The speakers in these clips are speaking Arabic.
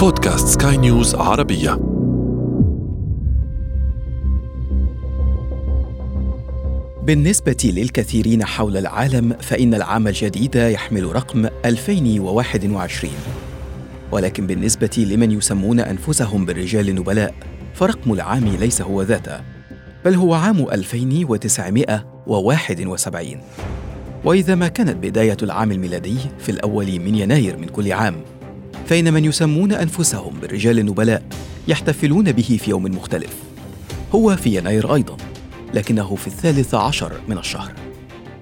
بودكاست سكاي نيوز عربية. بالنسبة للكثيرين حول العالم فإن العام الجديد يحمل رقم 2021 ولكن بالنسبة لمن يسمون أنفسهم بالرجال النبلاء فرقم العام ليس هو ذاته بل هو عام 2971 وإذا ما كانت بداية العام الميلادي في الأول من يناير من كل عام فإن من يسمون أنفسهم بالرجال النبلاء يحتفلون به في يوم مختلف. هو في يناير أيضا لكنه في الثالث عشر من الشهر.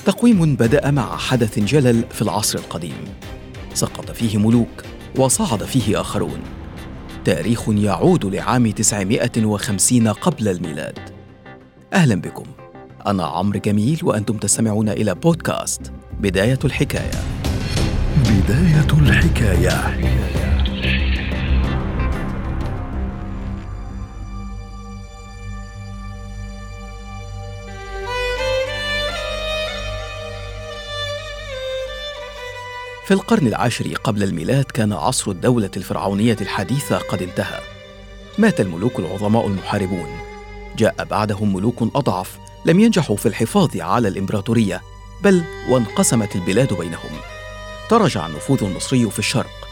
تقويم بدأ مع حدث جلل في العصر القديم. سقط فيه ملوك وصعد فيه آخرون. تاريخ يعود لعام 950 قبل الميلاد. أهلا بكم. أنا عمرو جميل وأنتم تستمعون إلى بودكاست بداية الحكاية. بداية الحكاية. في القرن العاشر قبل الميلاد كان عصر الدولة الفرعونية الحديثة قد انتهى. مات الملوك العظماء المحاربون. جاء بعدهم ملوك أضعف لم ينجحوا في الحفاظ على الإمبراطورية بل وانقسمت البلاد بينهم. تراجع النفوذ المصري في الشرق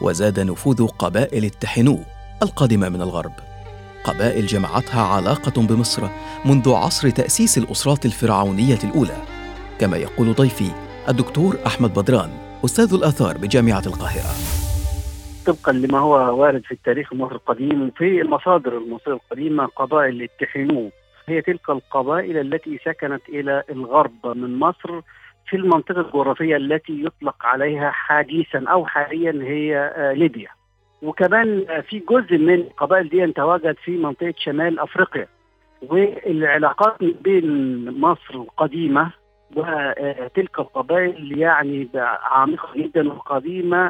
وزاد نفوذ قبائل التحنو القادمة من الغرب. قبائل جمعتها علاقة بمصر منذ عصر تأسيس الأسرات الفرعونية الأولى. كما يقول ضيفي الدكتور أحمد بدران أستاذ الآثار بجامعة القاهرة. طبقا لما هو وارد في التاريخ المصري القديم في المصادر المصرية القديمة قبائل التحنو هي تلك القبائل التي سكنت إلى الغرب من مصر في المنطقة الجغرافية التي يطلق عليها حديثا أو حاليا هي ليبيا. وكمان في جزء من القبائل دي تواجد في منطقة شمال أفريقيا. والعلاقات بين مصر القديمة وتلك القبائل يعني عميقة جدا وقديمة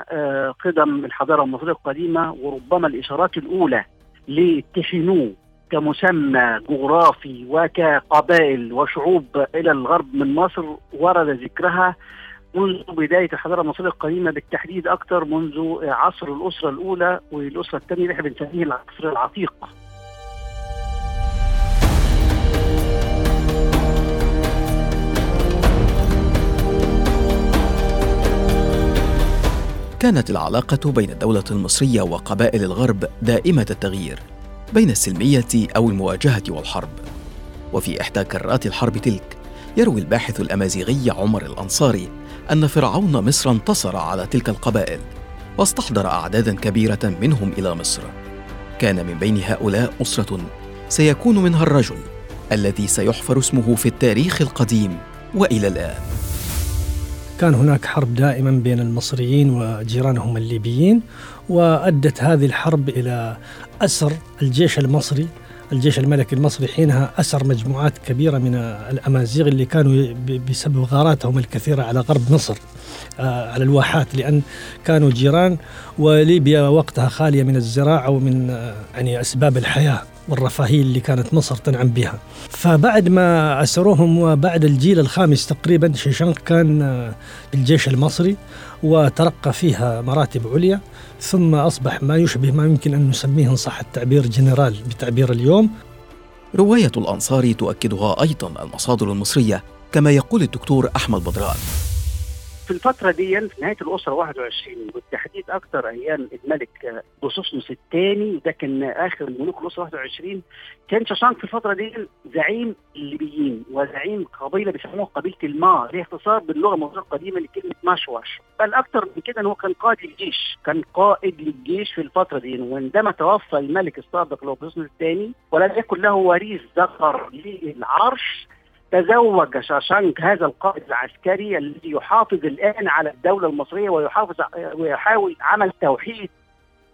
قدم الحضارة المصرية القديمة وربما الإشارات الأولى لتشينو كمسمى جغرافي وكقبائل وشعوب إلى الغرب من مصر ورد ذكرها منذ بداية الحضارة المصرية القديمة بالتحديد أكثر منذ عصر الأسرة الأولى والأسرة الثانية اللي إحنا بنسميه العصر العتيق. كانت العلاقة بين الدولة المصرية وقبائل الغرب دائمة التغيير بين السلمية أو المواجهة والحرب. وفي إحدى كرات الحرب تلك يروي الباحث الأمازيغي عمر الأنصاري أن فرعون مصر انتصر على تلك القبائل واستحضر أعدادا كبيرة منهم إلى مصر. كان من بين هؤلاء أسرة سيكون منها الرجل الذي سيحفر اسمه في التاريخ القديم وإلى الآن. كان هناك حرب دائما بين المصريين وجيرانهم الليبيين وأدت هذه الحرب إلى أسر الجيش المصري. الجيش الملكي المصري حينها أسر مجموعات كبيرة من الأمازيغ اللي كانوا بسبب غاراتهم الكثيرة على غرب مصر على الواحات لأن كانوا جيران وليبيا وقتها خالية من الزراعة ومن يعني أسباب الحياة. والرفاهية اللي كانت مصر تنعم بها. فبعد ما أسروهم وبعد الجيل الخامس تقريبا شيشانق كان الجيش المصري وترقى فيها مراتب عليا ثم أصبح ما يشبه ما يمكن أن نسميه ان صح التعبير جنرال بتعبير اليوم. رواية الانصار تؤكدها أيضا المصادر المصرية كما يقول الدكتور أحمد بدران. في الفترة دي في نهاية الأسرة 21 بالتحديد أكثر أيام الملك بوسوسنوس الثاني وده كان آخر ملوك الأسرة 21 كان شاشانق في الفترة دي زعيم الليبيين وزعيم قبيلة بيسموها قبيلة الما اللي اختصار باللغة المصرية القديمة لكلمة مشوش. بل أكثر من كده إن هو كان قائد الجيش كان قائد للجيش في الفترة دي وعندما توفى الملك السابق اللي هو بوسوسنوس الثاني ولم يكن له وريث ذكر للعرش تزوج شاشانك هذا القائد العسكري الذي يحافظ الآن على الدولة المصرية ويحافظ ويحاول عمل توحيد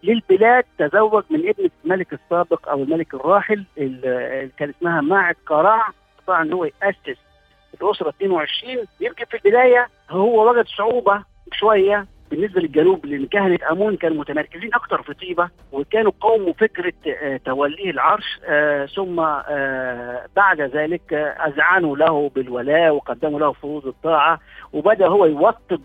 للبلاد. تزوج من ابنه الملك السابق أو الملك الراحل اللي كان اسمها ماعد قراع استطاع إن هو يأسس الأسرة 22 يمكن في البداية هو وجد صعوبة شوية بالنسبة للجنوب لأن كهنة آمون كانوا متمركزين أكثر في طيبة وكانوا قوموا فكرة آه، توليه العرش آه، ثم آه، بعد ذلك أذعنوا له بالولاء وقدموا له فروض الطاعة وبدأ هو يوطد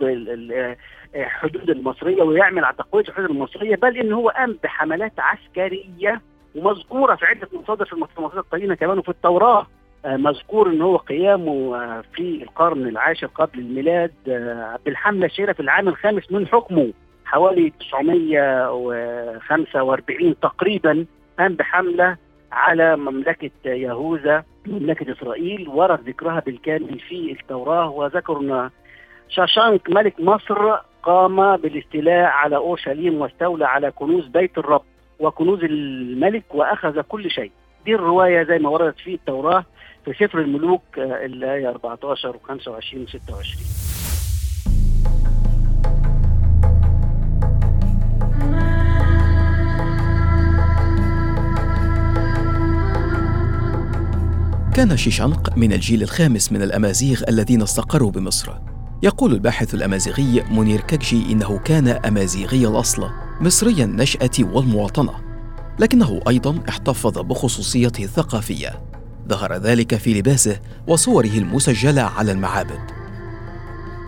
الحدود المصرية ويعمل على تقوية الحدود المصرية بل إن هو قام بحملات عسكرية ومذكورة في عدة مصادر في المصادر القديمة كمان وفي التوراة. مذكور إن هو قيامه آه، في القرن العاشر قبل الميلاد آه، بالحمله الشهيره في العام الخامس من حكمه حوالي 945 تقريبا قام بحملة على مملكة يهوذا مملكة إسرائيل ورد ذكرها بالكامل في التوراة وذكر إن شاشانك ملك مصر قام بالاستيلاء على أورشليم واستولى على كنوز بيت الرب وكنوز الملك وأخذ كل شيء. دي الرواية زي ما وردت في التوراة. في سفر الملوك آه، الآية 14 و25 و26 كان شيشانق من الجيل الخامس من الأمازيغ الذين استقروا بمصر. يقول الباحث الأمازيغي منير ككجي إنه كان أمازيغي الأصل مصري النشأة والمواطنة. لكنه أيضا احتفظ بخصوصيته الثقافية. ظهر ذلك في لباسه وصوره المسجلة على المعابد.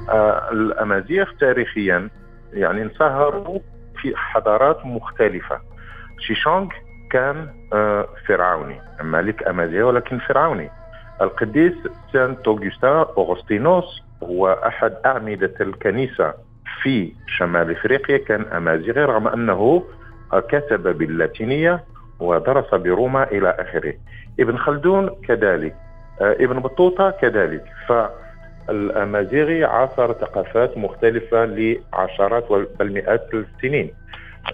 آه الأمازيغ تاريخيا يعني انصهروا في حضارات مختلفة. شيشونغ كان آه فرعوني ملك أمازيغ ولكن فرعوني. القديس سانت أوغستا أوغسطينوس هو أحد أعمدة الكنيسة في شمال إفريقيا كان أمازيغي رغم أنه كتب باللاتينية ودرس بروما إلى آخره. ابن خلدون كذلك. آه، ابن بطوطة كذلك. فالأمازيغي عاصر ثقافات مختلفة لعشرات بل مئات السنين.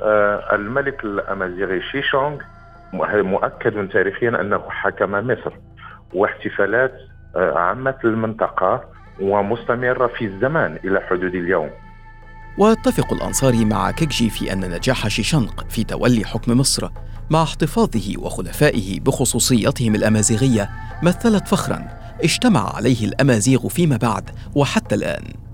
آه، الملك الأمازيغي شيشونغ مؤكد تاريخيا أنه حكم مصر واحتفالات آه، عامة المنطقة ومستمرة في الزمان إلى حدود اليوم. واتفق الأنصاري مع كيكجي في أن نجاح شيشانق في تولي حكم مصر. مع احتفاظه وخلفائه بخصوصيتهم الأمازيغية مثلت فخرا اجتمع عليه الأمازيغ فيما بعد وحتى الآن.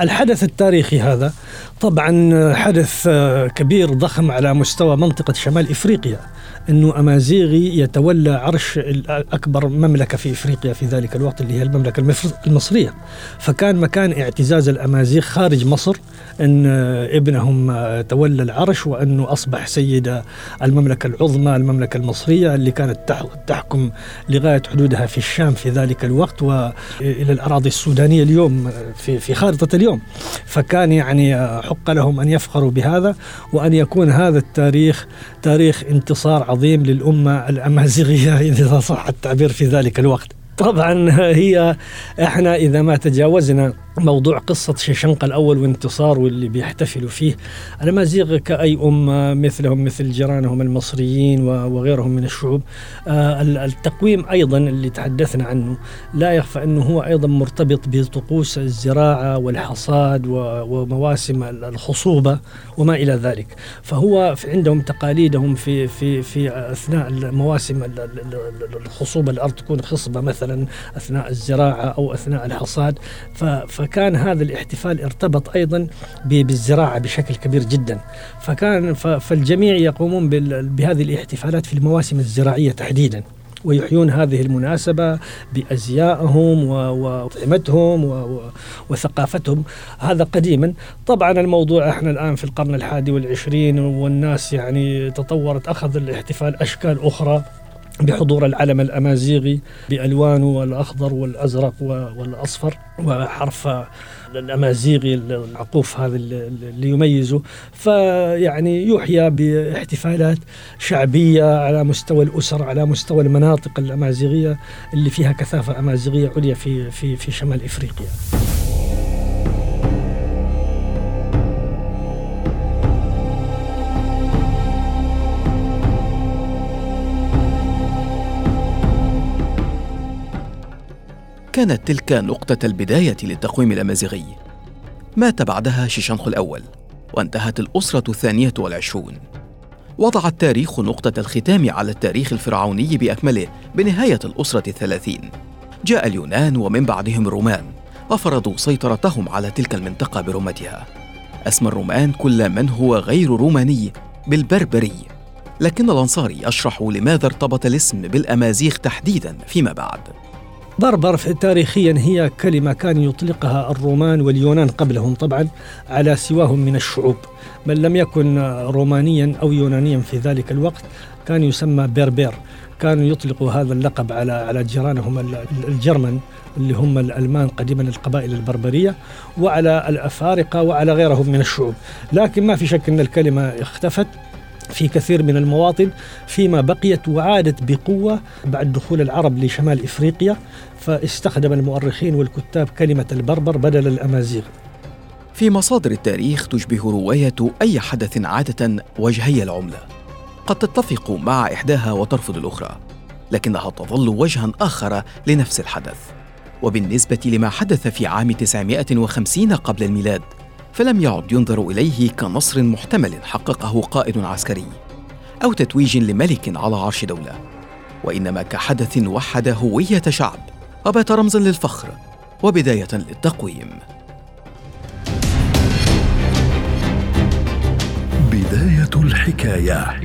الحدث التاريخي هذا طبعا حدث كبير ضخم على مستوى منطقة شمال إفريقيا إنه أمازيغي يتولى عرش اكبر مملكة في إفريقيا في ذلك الوقت اللي هي المملكة المصرية. فكان مكان اعتزاز الأمازيغ خارج مصر إن ابنهم تولى العرش وإنه أصبح سيد المملكة العظمى المملكة المصرية اللي كانت تحكم لغاية حدودها في الشام في ذلك الوقت والى الأراضي السودانية اليوم في في خارطة اليوم. فكان يعني حق لهم أن يفخروا بهذا وأن يكون هذا التاريخ تاريخ انتصار عظيم للأمة الأمازيغية إذا صح التعبير في ذلك الوقت. طبعا هي إحنا إذا ما تجاوزنا موضوع قصة شيشنقة الأول وانتصار واللي بيحتفلوا فيه. الأمازيغ كأي أمة مثلهم مثل جيرانهم المصريين وغيرهم من الشعوب. آه، التقويم أيضا اللي تحدثنا عنه. لا يخفى أنه هو أيضا مرتبط بطقوس الزراعة والحصاد ومواسم الخصوبة وما إلى ذلك. فهو في عندهم تقاليدهم في في في أثناء مواسم الخصوبة الأرض تكون خصبة مثلا أثناء الزراعة أو أثناء الحصاد. ف فكان هذا الاحتفال ارتبط أيضا بالزراعة بشكل كبير جدا. فكان فالجميع يقومون بهذه الاحتفالات في المواسم الزراعية تحديدا ويحيون هذه المناسبة بأزيائهم وأطعمتهم وثقافتهم. هذا قديما. طبعا الموضوع إحنا الآن في القرن الحادي والعشرين والناس يعني تطورت أخذ الاحتفال أشكال أخرى. بحضور العلم الأمازيغي بالوانه الاخضر والأزرق والأصفر وحرف الأمازيغي العقوف هذا اللي يميزه فيعني يحيى باحتفالات شعبية على مستوى الأسر على مستوى المناطق الأمازيغية اللي فيها كثافة أمازيغية عليا في في في شمال إفريقيا. كانت تلك نقطة البداية للتقويم الأمازيغي. مات بعدها شيشانخ الأول وانتهت الأسرة الثانية والعشرون. وضع التاريخ نقطة الختام على التاريخ الفرعوني بأكمله بنهاية الأسرة الثلاثين. جاء اليونان ومن بعدهم الرومان وفرضوا سيطرتهم على تلك المنطقة برمتها. أسمى الرومان كل من هو غير روماني بالبربري. لكن الأنصاري يشرح لماذا ارتبط الاسم بالأمازيغ تحديدا فيما بعد. بربر تاريخيا هي كلمة كان يطلقها الرومان واليونان قبلهم طبعا على سواهم من الشعوب. من لم يكن رومانيا أو يونانيا في ذلك الوقت كان يسمى بربر كانوا يطلقوا هذا اللقب على على جيرانهم الجرمن اللي هم الألمان قديما القبائل البربرية وعلى الأفارقة وعلى غيرهم من الشعوب. لكن ما في شك أن الكلمة اختفت. في كثير من المواطن فيما بقيت وعادت بقوة بعد دخول العرب لشمال إفريقيا فاستخدم المؤرخين والكتاب كلمة البربر بدل الأمازيغ. في مصادر التاريخ تشبه رواية أي حدث عادة وجهي العملة قد تتفق مع إحداها وترفض الأخرى لكنها تظل وجها آخر لنفس الحدث. وبالنسبة لما حدث في عام 950 قبل الميلاد فلم يعد ينظر إليه كنصر محتمل حققه قائد عسكري أو تتويج لملك على عرش دولة وإنما كحدث وحد هوية شعب وبات رمزا للفخر وبداية للتقويم. بداية الحكاية.